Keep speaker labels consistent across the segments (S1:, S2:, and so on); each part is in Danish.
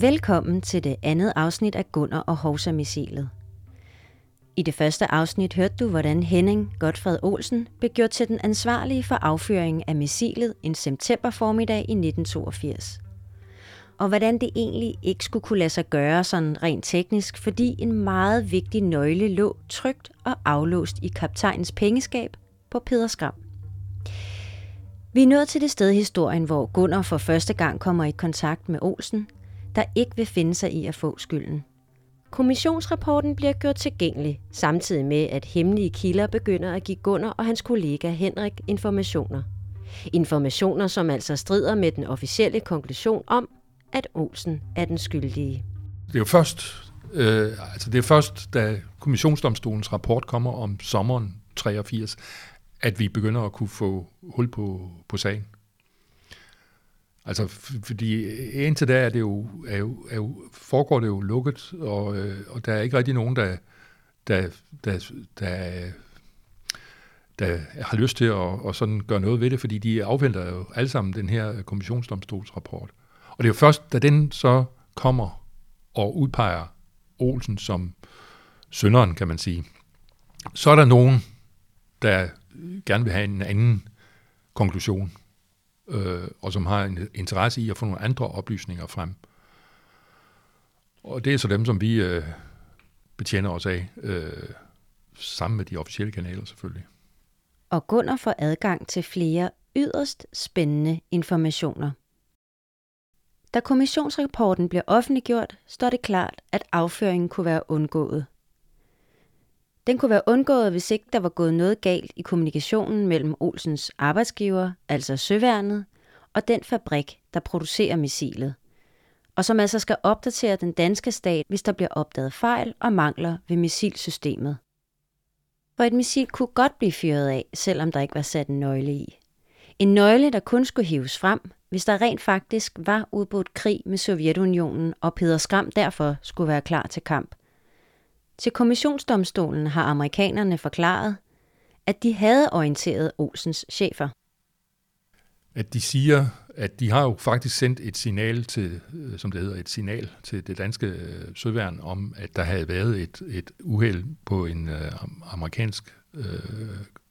S1: Velkommen til det andet afsnit af Gunnar og Hovsa-missilet. I det første afsnit hørte du, hvordan Henning Godfred Olsen blev gjort til den ansvarlige for affyringen af missilet en september formiddag i 1982. Og hvordan det egentlig ikke skulle kunne lade sig gøre sådan rent teknisk, fordi en meget vigtig nøgle lå trygt og aflåst i kaptajnens pengeskab på Pederskram. Vi er nået til det sted i historien, hvor Gunnar for første gang kommer i kontakt med Olsen, der ikke vil finde sig i at få skylden. Kommissionsrapporten bliver gjort tilgængelig, samtidig med at hemmelige kilder begynder at give Gunnar og hans kollega Henrik informationer. Informationer, som altså strider med den officielle konklusion om, at Olsen er den skyldige.
S2: Det er jo først, øh, altså det er først, da kommissionsdomstolens rapport kommer om sommeren 83, at vi begynder at kunne få hul på, på sagen. Altså, fordi indtil da er det jo, er jo, er jo, foregår det jo lukket, og, øh, og der er ikke rigtig nogen, der, der, der, der, der har lyst til at, og sådan gøre noget ved det, fordi de afventer jo alle sammen den her kommissionsdomstolsrapport. Og det er jo først, da den så kommer og udpeger Olsen som sønderen, kan man sige, så er der nogen, der gerne vil have en anden konklusion øh, og som har en interesse i at få nogle andre oplysninger frem. Og det er så dem, som vi øh, betjener os af, øh, sammen med de officielle kanaler selvfølgelig.
S1: Og Gunnar får adgang til flere yderst spændende informationer. Da kommissionsrapporten bliver offentliggjort, står det klart, at afføringen kunne være undgået. Den kunne være undgået, hvis ikke der var gået noget galt i kommunikationen mellem Olsens arbejdsgiver, altså Søværnet, og den fabrik, der producerer missilet, og som altså skal opdatere den danske stat, hvis der bliver opdaget fejl og mangler ved missilsystemet. For et missil kunne godt blive fyret af, selvom der ikke var sat en nøgle i. En nøgle, der kun skulle hives frem, hvis der rent faktisk var udbrudt krig med Sovjetunionen, og Peder Skram derfor skulle være klar til kamp – til kommissionsdomstolen har amerikanerne forklaret, at de havde orienteret Olsens chefer.
S2: At de siger, at de har jo faktisk sendt et signal til, øh, som det hedder, et signal til det danske øh, søværn om, at der havde været et, et uheld på en øh, amerikansk øh,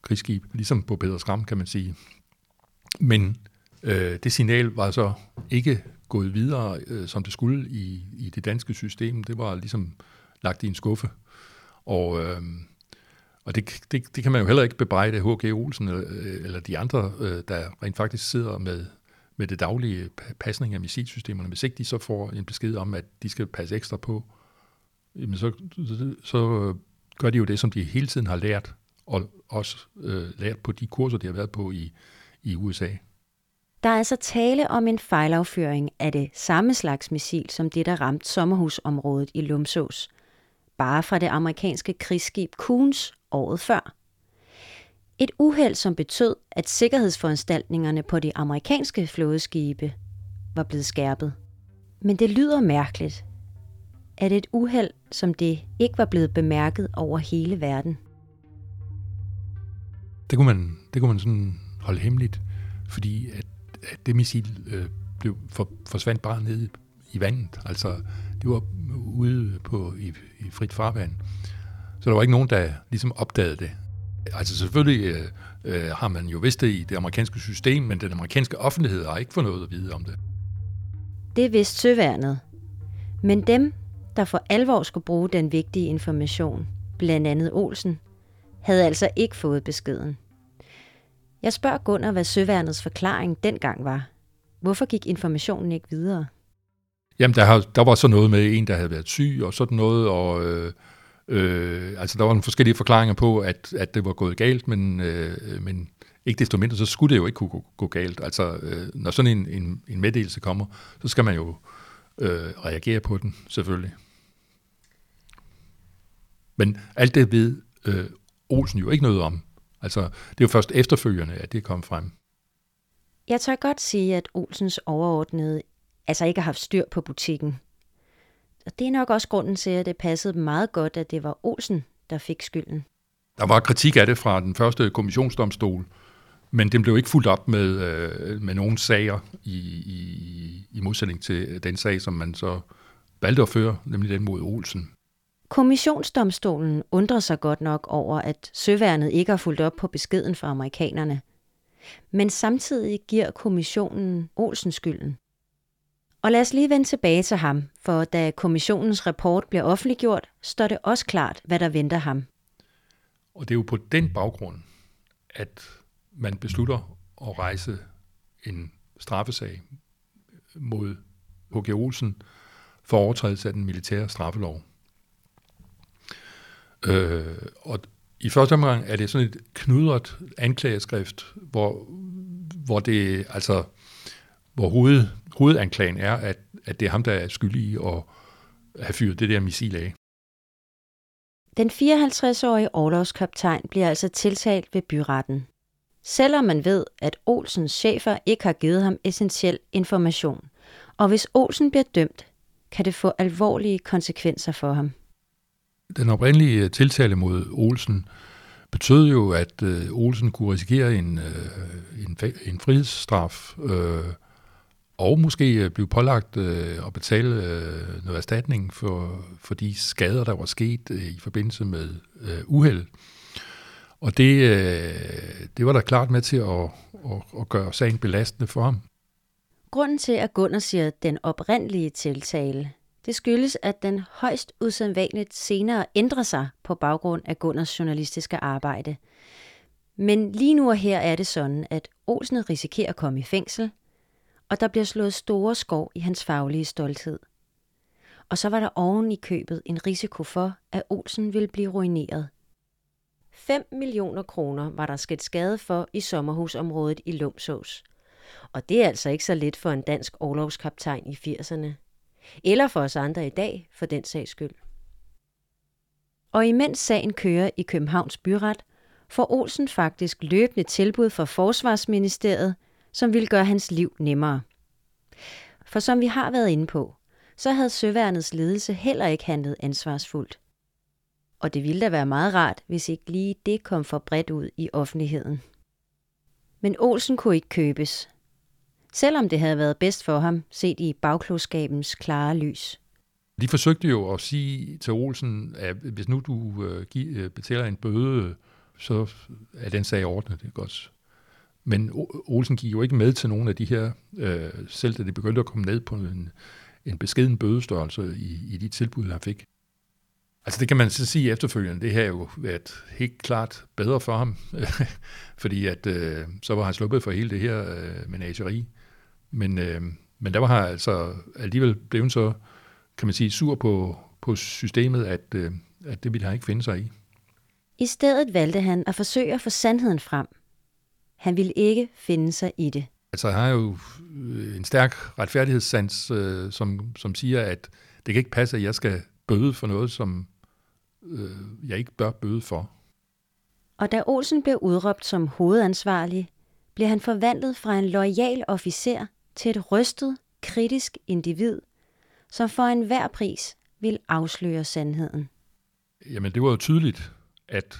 S2: krigsskib, ligesom på Peder Skram, kan man sige. Men øh, det signal var så ikke gået videre, øh, som det skulle i, i det danske system. Det var ligesom lagt i en skuffe. Og, øh, og det, det, det kan man jo heller ikke bebrejde H.G. Olsen eller, eller de andre, øh, der rent faktisk sidder med, med det daglige pasning af missilsystemerne. Hvis ikke de så får en besked om, at de skal passe ekstra på, jamen så, så gør de jo det, som de hele tiden har lært, og også øh, lært på de kurser, de har været på i, i USA.
S1: Der er altså tale om en fejlaufføring af det samme slags missil, som det, der ramte sommerhusområdet i Lumsås – bare fra det amerikanske krigsskib Kuhns året før. Et uheld, som betød, at sikkerhedsforanstaltningerne på de amerikanske flådeskibe var blevet skærpet. Men det lyder mærkeligt, at et uheld som det ikke var blevet bemærket over hele verden.
S2: Det kunne man, det kunne man sådan holde hemmeligt, fordi at, at det missil øh, blev for, forsvandt bare ned i vandet. Altså, det var ude på, i, i frit farvand. Så der var ikke nogen, der ligesom opdagede det. Altså selvfølgelig øh, øh, har man jo vidst det i det amerikanske system, men den amerikanske offentlighed har ikke fået noget at vide om det.
S1: Det vidste søværnet. Men dem, der for alvor skulle bruge den vigtige information, blandt andet Olsen, havde altså ikke fået beskeden. Jeg spørger Gunnar, hvad søværnets forklaring dengang var. Hvorfor gik informationen ikke videre?
S2: Jamen, der, har, der var så noget med en, der havde været syg og sådan noget, og øh, øh, altså der var nogle forskellige forklaringer på, at, at det var gået galt, men, øh, men ikke desto mindre, så skulle det jo ikke kunne gå, gå galt. Altså, øh, når sådan en, en, en meddelelse kommer, så skal man jo øh, reagere på den, selvfølgelig. Men alt det ved øh, Olsen jo ikke noget om. Altså, det er jo først efterfølgende, at det kom frem.
S1: Jeg tør godt sige, at Olsens overordnede altså ikke har haft styr på butikken. Og det er nok også grunden til, at det passede meget godt, at det var Olsen, der fik skylden.
S2: Der var kritik af det fra den første kommissionsdomstol, men den blev ikke fuldt op med, øh, med nogen sager i, i, i modsætning til den sag, som man så valgte at føre, nemlig den mod Olsen.
S1: Kommissionsdomstolen undrer sig godt nok over, at søværnet ikke har fulgt op på beskeden fra amerikanerne. Men samtidig giver kommissionen Olsen skylden. Og lad os lige vende tilbage til ham, for da kommissionens rapport bliver offentliggjort, står det også klart, hvad der venter ham.
S2: Og det er jo på den baggrund, at man beslutter at rejse en straffesag mod H.G. Olsen for overtrædelse af den militære straffelov. Øh, og i første omgang er det sådan et knudret anklageskrift, hvor, hvor det altså hvor hoved, hovedanklagen er, at, at det er ham, der er skyldig i at have fyret det der missil af.
S1: Den 54-årige overlovskaptajn bliver altså tiltalt ved byretten. Selvom man ved, at Olsens chefer ikke har givet ham essentiel information. Og hvis Olsen bliver dømt, kan det få alvorlige konsekvenser for ham.
S2: Den oprindelige øh, tiltale mod Olsen betød jo, at øh, Olsen kunne risikere en, øh, en, en frihedsstraf, øh, og måske øh, blive pålagt øh, at betale øh, noget erstatning for, for de skader, der var sket øh, i forbindelse med øh, uheld. Og det, øh, det var da klart med til at, at, at gøre sagen belastende for ham.
S1: Grunden til, at Gunnar siger den oprindelige tiltale, det skyldes, at den højst usædvanligt senere ændrer sig på baggrund af Gunners journalistiske arbejde. Men lige nu og her er det sådan, at Olsen risikerer at komme i fængsel, og der bliver slået store skov i hans faglige stolthed. Og så var der oven i købet en risiko for, at Olsen ville blive ruineret. 5 millioner kroner var der sket skade for i sommerhusområdet i Lumsås. Og det er altså ikke så lidt for en dansk overlovskaptajn i 80'erne. Eller for os andre i dag, for den sags skyld. Og imens sagen kører i Københavns Byret, får Olsen faktisk løbende tilbud fra Forsvarsministeriet, som ville gøre hans liv nemmere. For som vi har været inde på, så havde Søværnets ledelse heller ikke handlet ansvarsfuldt. Og det ville da være meget rart, hvis ikke lige det kom for bredt ud i offentligheden. Men Olsen kunne ikke købes, selvom det havde været bedst for ham, set i bagklodskabens klare lys.
S2: De forsøgte jo at sige til Olsen, at hvis nu du øh, øh, betaler en bøde, så er den sag ordnet, det er godt. Men Olsen gik jo ikke med til nogen af de her, øh, selv da det begyndte at komme ned på en, en beskeden bødestørrelse i, i de tilbud, han fik. Altså det kan man så sige efterfølgende, det her er jo været helt klart bedre for ham, fordi at øh, så var han sluppet for hele det her øh, menageri. Men, øh, men der var han altså alligevel blevet så, kan man sige, sur på, på systemet, at, øh, at det ville han ikke finde sig i.
S1: I stedet valgte han at forsøge at få sandheden frem. Han ville ikke finde sig i det.
S2: Altså han har jo øh, en stærk retfærdighedssans, øh, som, som siger, at det kan ikke passe, at jeg skal bøde for noget, som øh, jeg ikke bør bøde for.
S1: Og da Olsen blev udråbt som hovedansvarlig, blev han forvandlet fra en lojal officer til et rystet, kritisk individ, som for enhver pris vil afsløre sandheden.
S2: Jamen, det var jo tydeligt, at,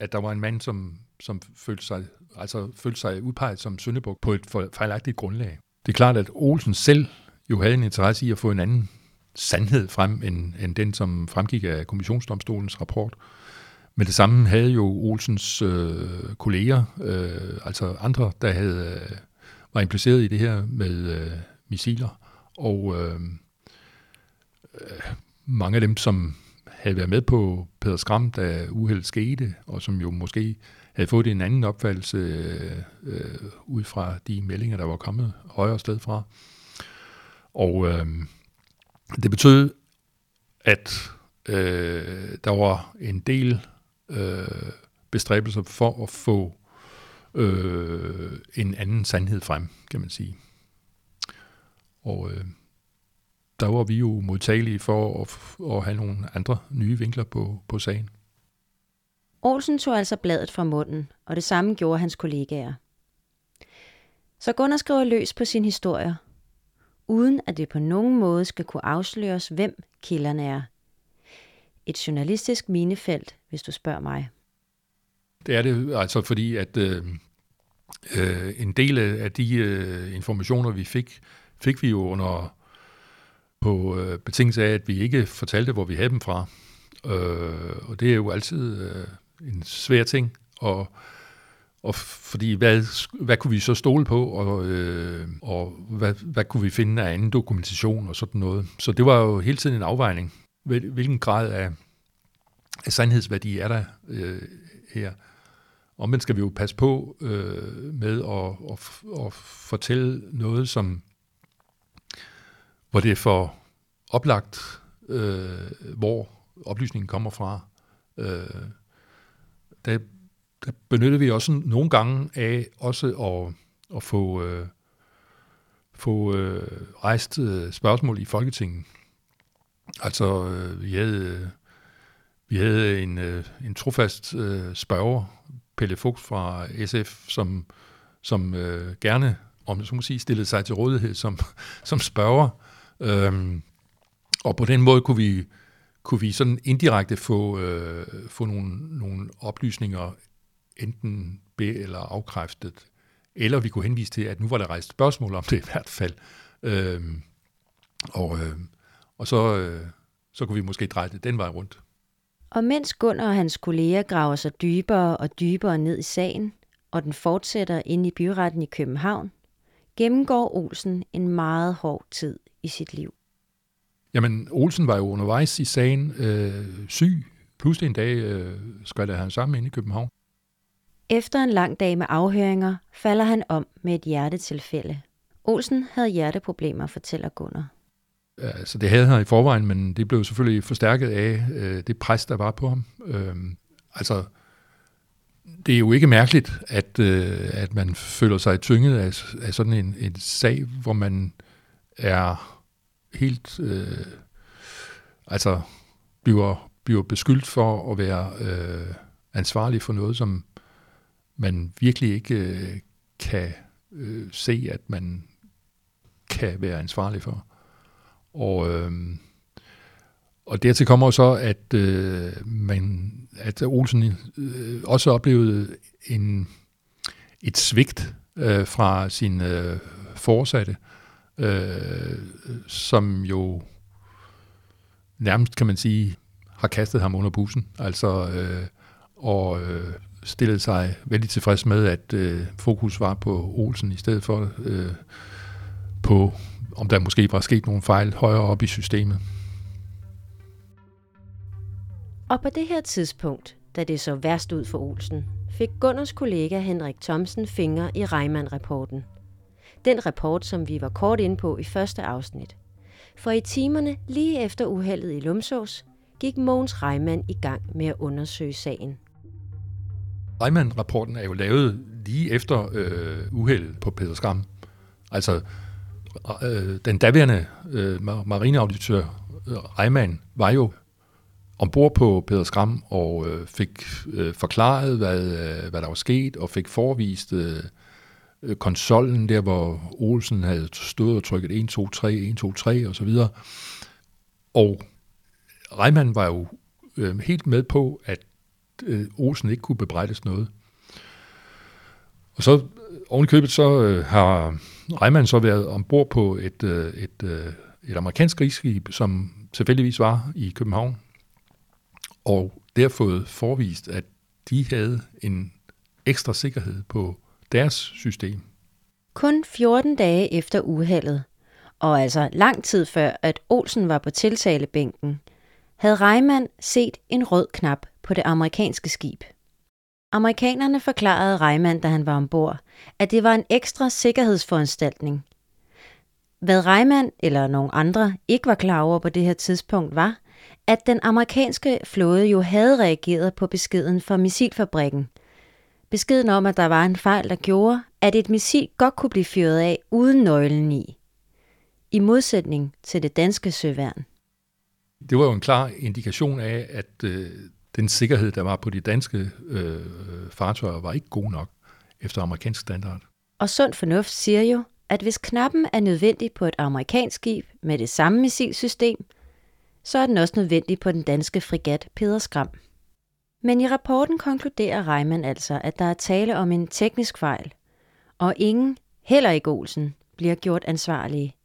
S2: at der var en mand, som, som følte, sig, altså følte sig udpeget som Søndebog på et fejlagtigt grundlag. Det er klart, at Olsen selv jo havde en interesse i at få en anden sandhed frem, end, end den, som fremgik af kommissionsdomstolens rapport. Men det samme havde jo Olsens øh, kolleger, øh, altså andre, der havde, øh, var impliceret i det her med øh, missiler. Og øh, øh, mange af dem, som havde været med på Peder Skram, da uheldet skete, og som jo måske havde fået en anden opfattelse øh, øh, ud fra de meldinger, der var kommet højere sted fra. Og øh, det betød, at øh, der var en del øh, bestræbelser for at få øh, en anden sandhed frem, kan man sige. Og øh, der var vi jo modtagelige for at, at have nogle andre nye vinkler på, på sagen.
S1: Olsen tog altså bladet fra munden, og det samme gjorde hans kollegaer. Så Gunnar skriver løs på sin historie, uden at det på nogen måde skal kunne afsløres, hvem kilderne er. Et journalistisk minefelt, hvis du spørger mig.
S2: Det er det, altså fordi at øh, øh, en del af de øh, informationer, vi fik, fik vi jo under på øh, betingelse af, at vi ikke fortalte, hvor vi havde dem fra. Øh, og det er jo altid øh, en svær ting, og, og fordi hvad, hvad kunne vi så stole på, og, øh, og hvad, hvad kunne vi finde af anden dokumentation og sådan noget. Så det var jo hele tiden en afvejning. Hvilken grad af, af sandhedsværdi er der øh, her? Og men skal vi jo passe på øh, med at, at, at fortælle noget, som hvor det er for oplagt, øh, hvor oplysningen kommer fra. Øh, der, der benytter vi også nogle gange af også at, at få, øh, få øh, rejst øh, spørgsmål i Folketinget. Altså, øh, vi havde, øh, vi havde en, øh, en trofast øh, spørger, Pelle Fuchs fra SF, som, som øh, gerne, om så må sige, stillede sig til rådighed som, som spørger. Øhm, og på den måde kunne vi, kunne vi sådan indirekte få, øh, få nogle, nogle oplysninger, enten be- eller afkræftet, eller vi kunne henvise til, at nu var der rejst spørgsmål om det i hvert fald. Øhm, og, øh, og så, øh, så kunne vi måske dreje det den vej rundt.
S1: Og mens Gunnar og hans kolleger graver sig dybere og dybere ned i sagen, og den fortsætter ind i byretten i København, gennemgår Olsen en meget hård tid i sit liv.
S2: Jamen, Olsen var jo undervejs i sagen øh, syg. Pludselig en dag øh, skrev han sammen ind i København.
S1: Efter en lang dag med afhøringer falder han om med et hjertetilfælde. Olsen havde hjerteproblemer, fortæller Gunnar.
S2: Altså, det havde han i forvejen, men det blev selvfølgelig forstærket af øh, det pres, der var på ham. Øh, altså, det er jo ikke mærkeligt, at, øh, at man føler sig tynget af, af sådan en, en sag, hvor man er helt, øh, altså bliver, bliver beskyldt for at være øh, ansvarlig for noget, som man virkelig ikke øh, kan øh, se, at man kan være ansvarlig for. Og, øh, og dertil kommer så, at, øh, man, at Olsen øh, også oplevede en, et svigt øh, fra sin øh, forsatte, øh, som jo nærmest, kan man sige, har kastet ham under bussen. Altså, øh, og øh, stillet sig vældig tilfreds med, at øh, fokus var på Olsen i stedet for øh, på, om der måske var sket nogle fejl højere op i systemet.
S1: Og på det her tidspunkt, da det så værst ud for Olsen, fik Gunners kollega Henrik Thomsen fingre i Reimann-rapporten. Den rapport, som vi var kort inde på i første afsnit. For i timerne lige efter uheldet i Lumsås, gik Mogens Reimann i gang med at undersøge sagen.
S2: Reimann-rapporten er jo lavet lige efter øh, uheldet på Peter Skram. Altså, øh, den daværende øh, marineauditør øh, Reimann var jo ombord på Peter Skram og øh, fik øh, forklaret, hvad, øh, hvad der var sket, og fik forvist øh, konsollen der, hvor Olsen havde stået og trykket 1, 2, 3, 1, 2, 3 og så videre. Og Reimann var jo øh, helt med på, at øh, Olsen ikke kunne bebrejdes noget. Og så oven købet, så øh, har Reimann så været ombord på et, øh, et, øh, et amerikansk krigsskib, som tilfældigvis var i København, og der fået forvist, at de havde en ekstra sikkerhed på deres system.
S1: Kun 14 dage efter uheldet, og altså lang tid før, at Olsen var på tiltalebænken, havde Reimann set en rød knap på det amerikanske skib. Amerikanerne forklarede Reimann, da han var ombord, at det var en ekstra sikkerhedsforanstaltning. Hvad Reimann eller nogen andre ikke var klar over på det her tidspunkt var, at den amerikanske flåde jo havde reageret på beskeden fra missilfabrikken. Beskeden om, at der var en fejl, der gjorde, at et missil godt kunne blive fyret af uden nøglen i. I modsætning til det danske søværn.
S2: Det var jo en klar indikation af, at øh, den sikkerhed, der var på de danske øh, fartøjer, var ikke god nok efter amerikansk standard.
S1: Og sund fornuft siger jo, at hvis knappen er nødvendig på et amerikansk skib med det samme missilsystem, så er den også nødvendig på den danske frigat Peder Skram. Men i rapporten konkluderer Reimann altså, at der er tale om en teknisk fejl, og ingen, heller ikke Olsen, bliver gjort ansvarlige.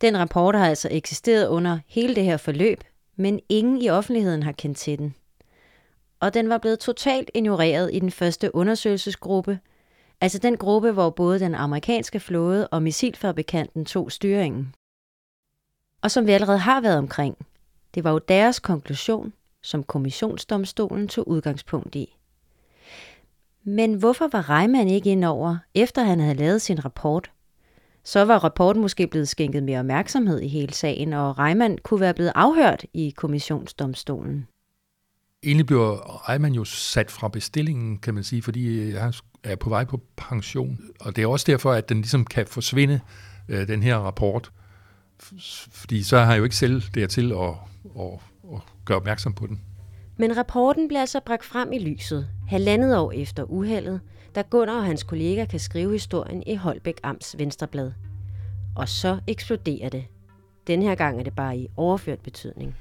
S1: Den rapport har altså eksisteret under hele det her forløb, men ingen i offentligheden har kendt til den. Og den var blevet totalt ignoreret i den første undersøgelsesgruppe, altså den gruppe, hvor både den amerikanske flåde og missilfabrikanten tog styringen. Og som vi allerede har været omkring, det var jo deres konklusion, som kommissionsdomstolen tog udgangspunkt i. Men hvorfor var Reimann ikke ind over, efter han havde lavet sin rapport? Så var rapporten måske blevet skænket mere opmærksomhed i hele sagen, og Reimann kunne være blevet afhørt i kommissionsdomstolen.
S2: Egentlig blev Reimann jo sat fra bestillingen, kan man sige, fordi han er på vej på pension. Og det er også derfor, at den ligesom kan forsvinde, øh, den her rapport. Fordi så har jeg jo ikke selv dertil at, at, at gøre opmærksom på den.
S1: Men rapporten bliver altså bragt frem i lyset, halvandet år efter uheldet, da Gunnar og hans kollega kan skrive historien i Holbæk Amts Venstreblad. Og så eksploderer det. Den her gang er det bare i overført betydning.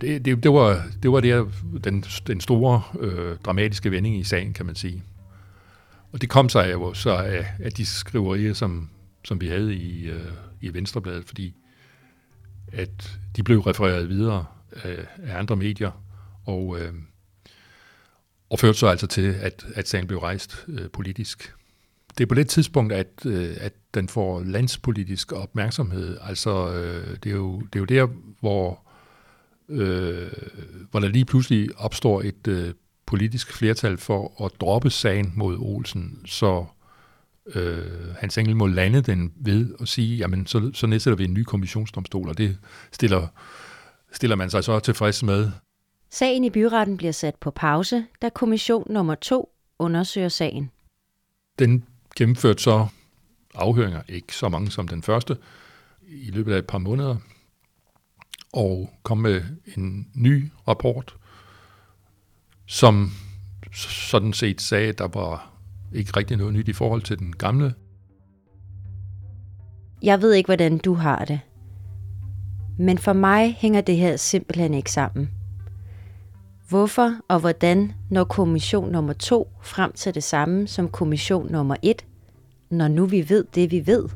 S2: Det, det, det var, det var der, den, den store øh, dramatiske vending i sagen, kan man sige. Og det kom sig jo så af, af de skriverier, som, som vi havde i, øh, i Venstrebladet, fordi at de blev refereret videre af, af andre medier, og, øh, og førte så altså til, at, at sagen blev rejst øh, politisk. Det er på det tidspunkt, at, øh, at den får landspolitisk opmærksomhed. Altså, øh, det, er jo, det er jo der, hvor, øh, hvor der lige pludselig opstår et øh, politisk flertal for at droppe sagen mod Olsen, så øh, Hans Engel må lande den ved at sige, jamen så, så nedsætter vi en ny kommissionsdomstol, og det stiller, stiller man sig så tilfreds med.
S1: Sagen i byretten bliver sat på pause, da kommission nummer to undersøger sagen.
S2: Den gennemførte så afhøringer, ikke så mange som den første, i løbet af et par måneder, og kom med en ny rapport, som sådan set sagde, at der var ikke rigtig noget nyt i forhold til den gamle.
S1: Jeg ved ikke, hvordan du har det. Men for mig hænger det her simpelthen ikke sammen. Hvorfor og hvordan når kommission nummer 2 frem til det samme som kommission nummer 1, når nu vi ved det, vi ved?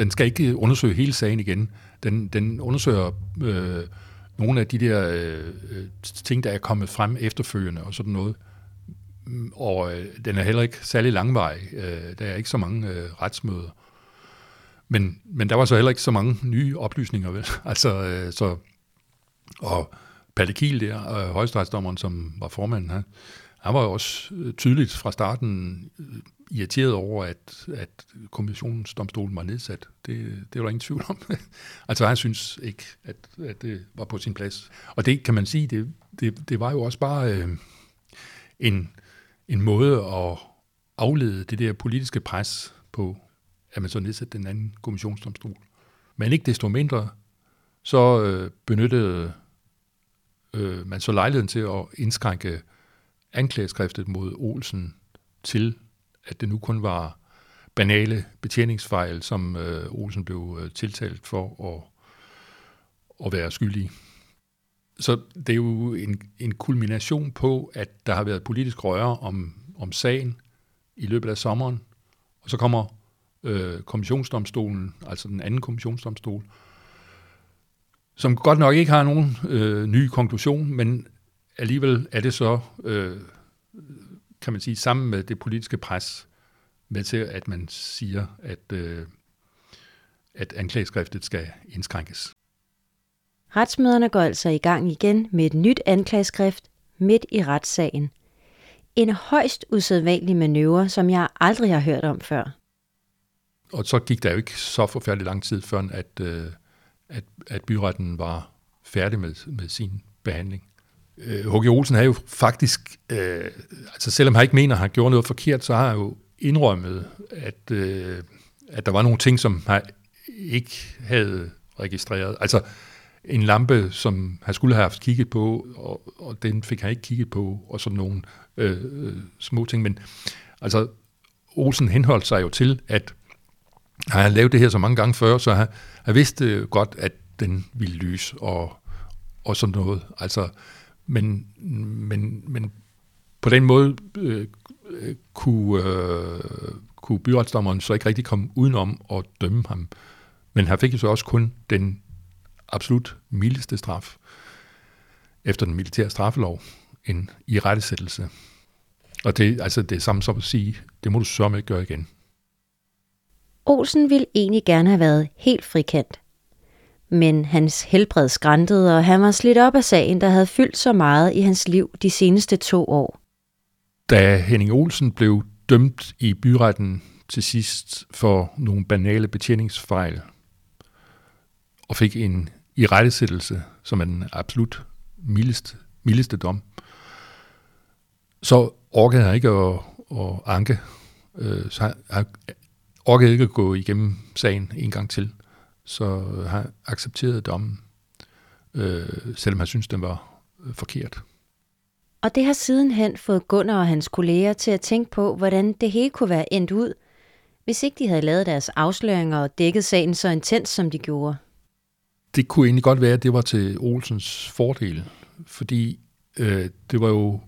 S2: Den skal ikke undersøge hele sagen igen. Den, den undersøger øh, nogle af de der øh, ting, der er kommet frem efterfølgende og sådan noget. Og øh, den er heller ikke særlig langvarig. Øh, der er ikke så mange øh, retsmøder. Men, men der var så heller ikke så mange nye oplysninger. Vel? Altså, øh, så, og Palle Kiel der, øh, højstrætsdommeren, som var formanden, her, han var jo også øh, tydeligt fra starten øh, irriteret over, at, at kommissionsdomstolen var nedsat. Det, det var der ingen tvivl om. altså han synes ikke, at, at det var på sin plads. Og det kan man sige, det, det, det var jo også bare øh, en, en måde at aflede det der politiske pres på, at man så nedsatte den anden kommissionsdomstol. Men ikke desto mindre, så øh, benyttede øh, man så lejligheden til at indskrænke anklageskriftet mod Olsen til at det nu kun var banale betjeningsfejl, som øh, Olsen blev øh, tiltalt for at, at være skyldig. Så det er jo en, en kulmination på, at der har været politisk røre om, om sagen i løbet af sommeren, og så kommer øh, kommissionsdomstolen, altså den anden kommissionsdomstol, som godt nok ikke har nogen øh, ny konklusion, men alligevel er det så øh, kan man sige, sammen med det politiske pres, med til, at man siger, at, øh, at anklageskriftet skal indskrænkes.
S1: Retsmøderne går altså i gang igen med et nyt anklageskrift midt i retssagen. En højst usædvanlig manøvre, som jeg aldrig har hørt om før.
S2: Og så gik der jo ikke så forfærdelig lang tid, før at, øh, at, at byretten var færdig med, med sin behandling. Øh, H.G. Olsen har jo faktisk, øh, altså selvom han ikke mener, at han gjorde noget forkert, så har han jo indrømmet, at, øh, at der var nogle ting, som han ikke havde registreret. Altså en lampe, som han skulle have haft kigget på, og, og den fik han ikke kigget på, og sådan nogle øh, øh små ting. Men altså, Olsen henholdt sig jo til, at han havde lavet det her så mange gange før, så han, han vidste godt, at den ville lyse, og og sådan noget. Altså, men, men, men på den måde øh, øh kunne, øh, kunne byretsdommeren så ikke rigtig komme udenom at dømme ham. Men han fik jo så også kun den absolut mildeste straf efter den militære straffelov, en i. Og det, altså det er samme som at sige, det må du sørge med gøre igen.
S1: Olsen ville egentlig gerne have været helt frikendt. Men hans helbred skræntede, og han var slidt op af sagen, der havde fyldt så meget i hans liv de seneste to år.
S2: Da Henning Olsen blev dømt i byretten til sidst for nogle banale betjeningsfejl, og fik en i rettesættelse, som er den absolut mildeste, mildeste dom, så orkede han ikke at, at anke. Øh, så han orkede ikke at gå igennem sagen en gang til. Så han accepterede dommen, øh, selvom han syntes, den var øh, forkert.
S1: Og det har sidenhen fået Gunnar og hans kolleger til at tænke på, hvordan det hele kunne være endt ud, hvis ikke de havde lavet deres afsløringer og dækket sagen så intens, som de gjorde.
S2: Det kunne egentlig godt være, at det var til Olsens fordel, fordi øh, det var jo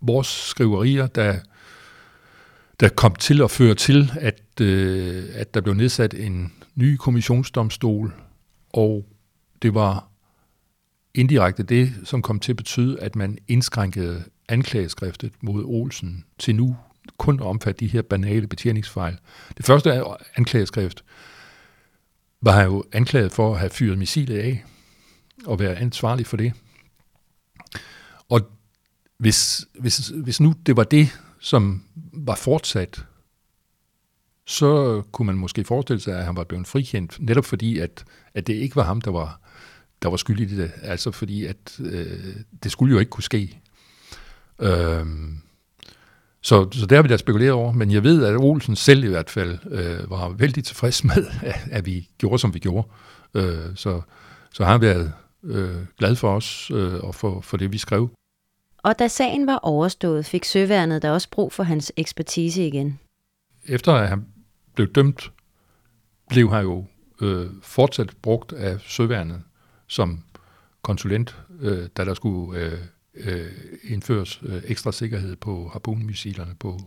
S2: vores skriverier, der, der kom til at føre til, at, øh, at der blev nedsat en ny kommissionsdomstol, og det var indirekte det, som kom til at betyde, at man indskrænkede anklageskriftet mod Olsen til nu kun at omfatte de her banale betjeningsfejl. Det første anklageskrift var han jo anklaget for at have fyret missilet af og være ansvarlig for det. Og hvis, hvis, hvis nu det var det, som var fortsat, så kunne man måske forestille sig, at han var blevet frikendt, netop fordi, at, at det ikke var ham, der var, der var skyldig i det. Altså fordi, at øh, det skulle jo ikke kunne ske. Øhm, så, så der vil jeg spekulere over, men jeg ved, at Olsen selv i hvert fald øh, var vældig tilfreds med, at, at vi gjorde, som vi gjorde. Øh, så, så har han været øh, glad for os øh, og for, for det, vi skrev.
S1: Og da sagen var overstået, fik Søværnet da også brug for hans ekspertise igen.
S2: Efter at han blev dømt, blev han jo øh, fortsat brugt af Søværnet som konsulent, øh, da der skulle øh, øh, indføres øh, ekstra sikkerhed på harpunmissilerne på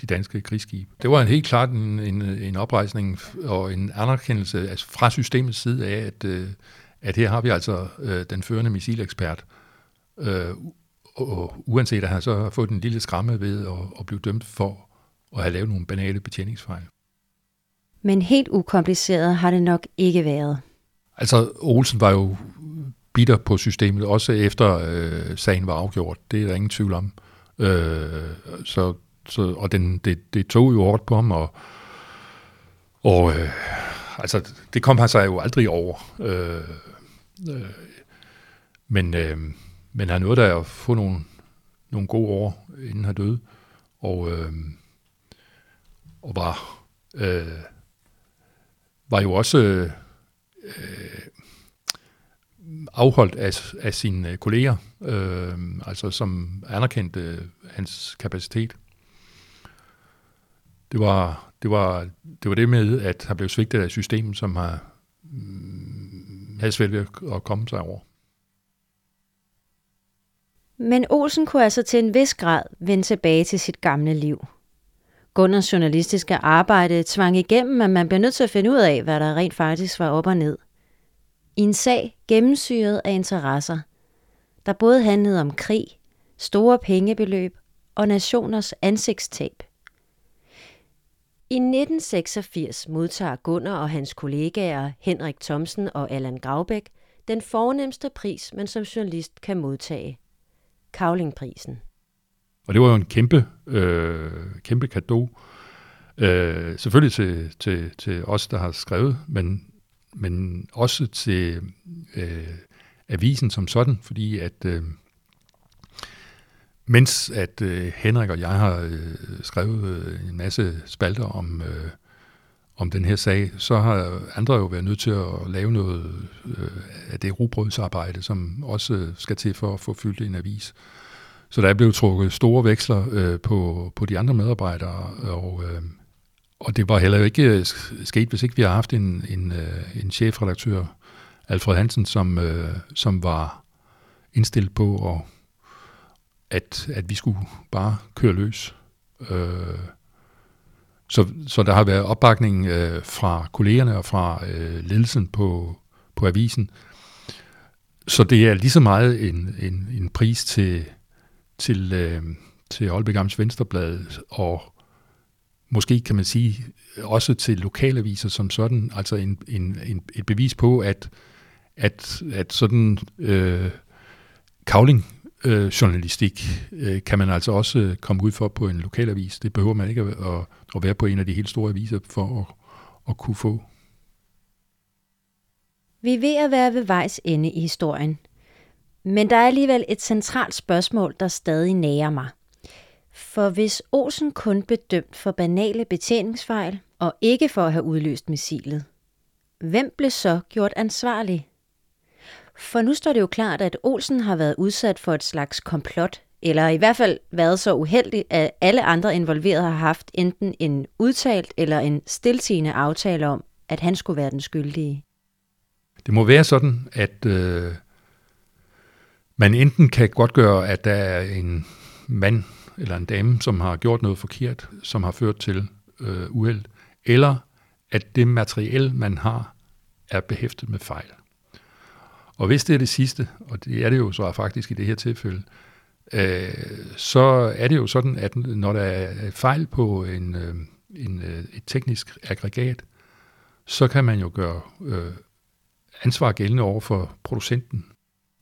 S2: de danske krigsskibe. Det var en helt klart en, en, en oprejsning og en anerkendelse altså fra systemets side af, at, øh, at her har vi altså øh, den førende missilekspert, øh, og uanset at han så har fået en lille skræmme ved at, at blive dømt for at have lavet nogle banale betjeningsfejl.
S1: Men helt ukompliceret har det nok ikke været.
S2: Altså, Olsen var jo bitter på systemet, også efter øh, sagen var afgjort. Det er der ingen tvivl om. Øh, så, så, og den, det, det tog jo hårdt på ham, og, og øh, altså, det kom han sig jo aldrig over. Øh, øh, men, øh, men han nåede da at få nogle, nogle gode år, inden han døde, og, øh, og var, øh, var jo også øh, øh afholdt af, af sine kolleger, øh, altså som anerkendte øh, hans kapacitet. Det var, det var, det var det med, at han blev svigtet af systemet, som har mm, havde svært ved at komme sig over.
S1: Men Olsen kunne altså til en vis grad vende tilbage til sit gamle liv. Gunners journalistiske arbejde tvang igennem, at man blev nødt til at finde ud af, hvad der rent faktisk var op og ned. I en sag gennemsyret af interesser, der både handlede om krig, store pengebeløb og nationers ansigtstab. I 1986 modtager Gunnar og hans kollegaer Henrik Thomsen og Allan Gravbæk den fornemmeste pris, man som journalist kan modtage. Kavlingprisen.
S2: Og det var jo en kæmpe, øh, kæmpe gave. Øh, selvfølgelig til, til, til os, der har skrevet, men, men også til øh, avisen som sådan, fordi at øh, mens at øh, Henrik og jeg har øh, skrevet øh, en masse spalter om, øh, om den her sag, så har andre jo været nødt til at lave noget øh, af det rugbrødsarbejde, som også skal til for at få fyldt en avis. Så der er blevet trukket store veksler øh, på, på de andre medarbejdere, og, øh, og det var heller ikke øh, sket, hvis ikke vi har haft en, en, øh, en chefredaktør, Alfred Hansen, som, øh, som var indstillet på, at, at, at vi skulle bare køre løs. Øh, så, så der har været opbakning øh, fra kollegerne og fra øh, ledelsen på, på avisen. Så det er lige så meget en, en, en pris til, til, øh, til Aalbæk Amts Venstreblad, og måske kan man sige også til lokalaviser som sådan, altså en, en, en, et bevis på, at, at, at sådan øh, kavling øh, journalistik øh, kan man altså også øh, komme ud for på en lokalavis. Det behøver man ikke at, at, at være på en af de helt store aviser for at, at kunne få.
S1: Vi er ved at være ved vejs ende i historien. Men der er alligevel et centralt spørgsmål, der stadig nærer mig. For hvis Olsen kun blev dømt for banale betjeningsfejl og ikke for at have udløst missilet, hvem blev så gjort ansvarlig? For nu står det jo klart, at Olsen har været udsat for et slags komplot, eller i hvert fald været så uheldig, at alle andre involverede har haft enten en udtalt eller en stiltigende aftale om, at han skulle være den skyldige.
S2: Det må være sådan, at øh, man enten kan godt gøre, at der er en mand eller en dame, som har gjort noget forkert, som har ført til øh, uheld, eller at det materiel, man har, er behæftet med fejl. Og hvis det er det sidste, og det er det jo så faktisk i det her tilfælde, øh, så er det jo sådan, at når der er fejl på en, øh, en, øh, et teknisk aggregat, så kan man jo gøre øh, ansvar gældende over for producenten.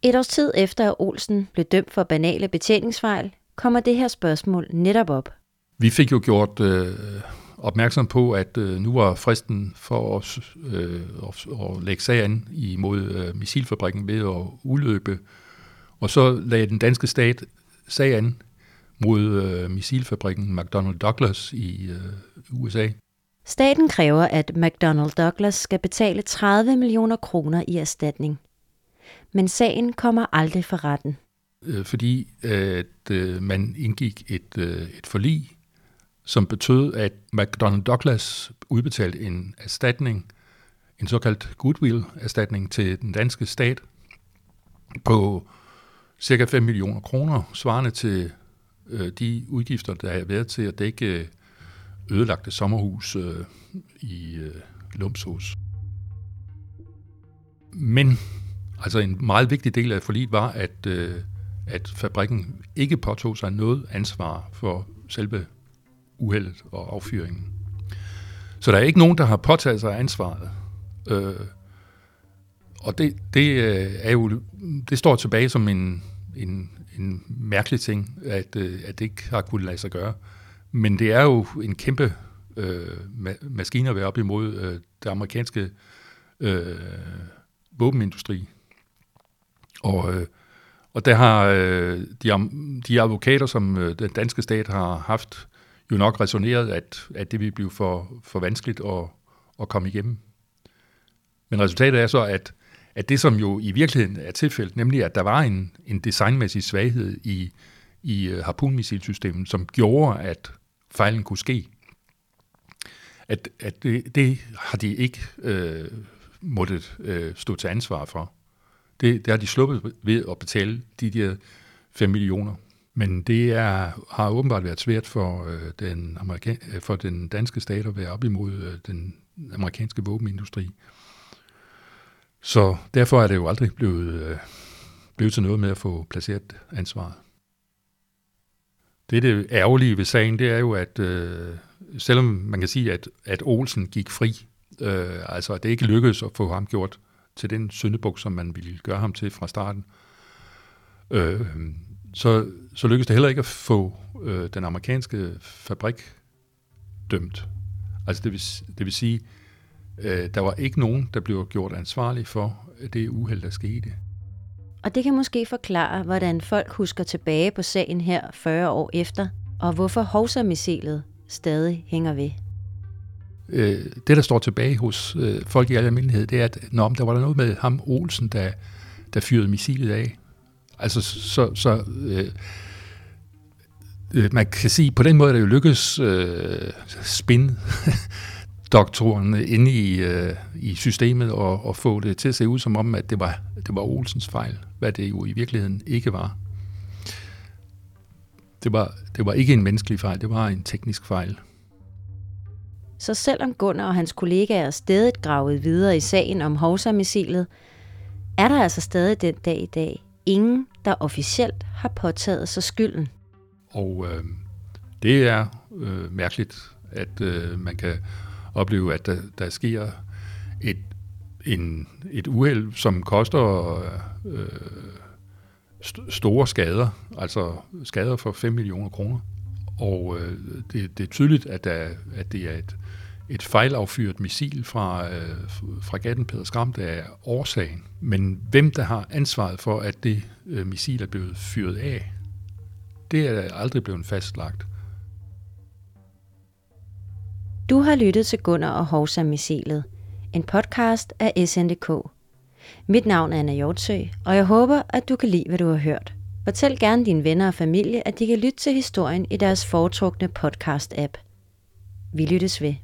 S1: Et års tid efter at Olsen blev dømt for banale betjeningsfejl, kommer det her spørgsmål netop op.
S2: Vi fik jo gjort øh, opmærksom på, at øh, nu var fristen for os øh, at, at lægge sag an imod øh, missilfabrikken ved at udløbe. Og så lagde den danske stat sag an mod øh, missilfabrikken McDonnell Douglas i øh, USA.
S1: Staten kræver, at McDonnell Douglas skal betale 30 millioner kroner i erstatning. Men sagen kommer aldrig for retten.
S2: Fordi at øh, man indgik et, øh, et forlig som betød, at McDonnell Douglas udbetalte en erstatning, en såkaldt goodwill-erstatning til den danske stat på cirka 5 millioner kroner, svarende til øh, de udgifter, der har været til at dække øh, ødelagte sommerhus øh, i øh, Lumshus. Men altså en meget vigtig del af forliget var, at, øh, at fabrikken ikke påtog sig noget ansvar for selve uheldet og affyringen. Så der er ikke nogen, der har påtaget sig ansvaret. Øh, og det, det, øh, er jo, det står tilbage som en, en, en mærkelig ting, at, øh, at det ikke har kunnet lade sig gøre. Men det er jo en kæmpe øh, ma- maskine at være op imod øh, det amerikanske øh, våbenindustri. Og, øh, og der har øh, de, de advokater, som øh, den danske stat har haft jo nok resoneret, at, at det ville blive for, for vanskeligt at, at komme igennem. Men resultatet er så, at, at det som jo i virkeligheden er tilfældet, nemlig at der var en, en designmæssig svaghed i, i øh, harpunmissilsystemet, som gjorde, at fejlen kunne ske, at, at det, det har de ikke øh, måttet øh, stå til ansvar for. Det, det har de sluppet ved at betale de der 5 millioner. Men det er, har åbenbart været svært for, øh, den amerika- øh, for den danske stat at være op imod øh, den amerikanske våbenindustri. Så derfor er det jo aldrig blevet, øh, blevet til noget med at få placeret ansvaret. Det, det ærgerlige ved sagen, det er jo, at øh, selvom man kan sige, at, at Olsen gik fri, øh, altså at det ikke lykkedes at få ham gjort til den syndebuk, som man ville gøre ham til fra starten, øh, så, så lykkedes det heller ikke at få øh, den amerikanske fabrik dømt. Altså det vil, det vil sige, øh, der var ikke nogen, der blev gjort ansvarlig for det uheld, der skete.
S1: Og det kan måske forklare, hvordan folk husker tilbage på sagen her 40 år efter, og hvorfor Hovsa-missilet stadig hænger ved.
S2: Øh, det, der står tilbage hos øh, folk i almindelighed, det er, at når der var der noget med ham Olsen, der, der fyrede missilet af. Altså, så, så øh, øh, man kan sige, på den måde er det jo lykkedes øh, spin doktoren inde i, øh, i systemet og, og få det til at se ud som om, at det var, det var Olsens fejl, hvad det jo i virkeligheden ikke var. Det var, det var ikke en menneskelig fejl, det var en teknisk fejl.
S1: Så selvom Gunnar og hans kollegaer stadig gravede videre i sagen om Hovsa-missilet, er der altså stadig den dag i dag ingen, der officielt har påtaget sig skylden.
S2: Og øh, det er øh, mærkeligt, at øh, man kan opleve, at der, der sker et, en, et uheld, som koster øh, st- store skader, altså skader for 5 millioner kroner. Og øh, det, det er tydeligt, at, der, at det er et, et fejlaffyret missil fra øh, fregatten Peder Skram, der er årsagen. Men hvem der har ansvaret for, at det øh, missil er blevet fyret af, det er aldrig blevet fastlagt.
S1: Du har lyttet til Gunnar og Hovsa-missilet, en podcast af SNDK. Mit navn er Anna Hjortsø, og jeg håber, at du kan lide, hvad du har hørt. Fortæl gerne dine venner og familie, at de kan lytte til historien i deres foretrukne podcast-app. Vi lyttes ved.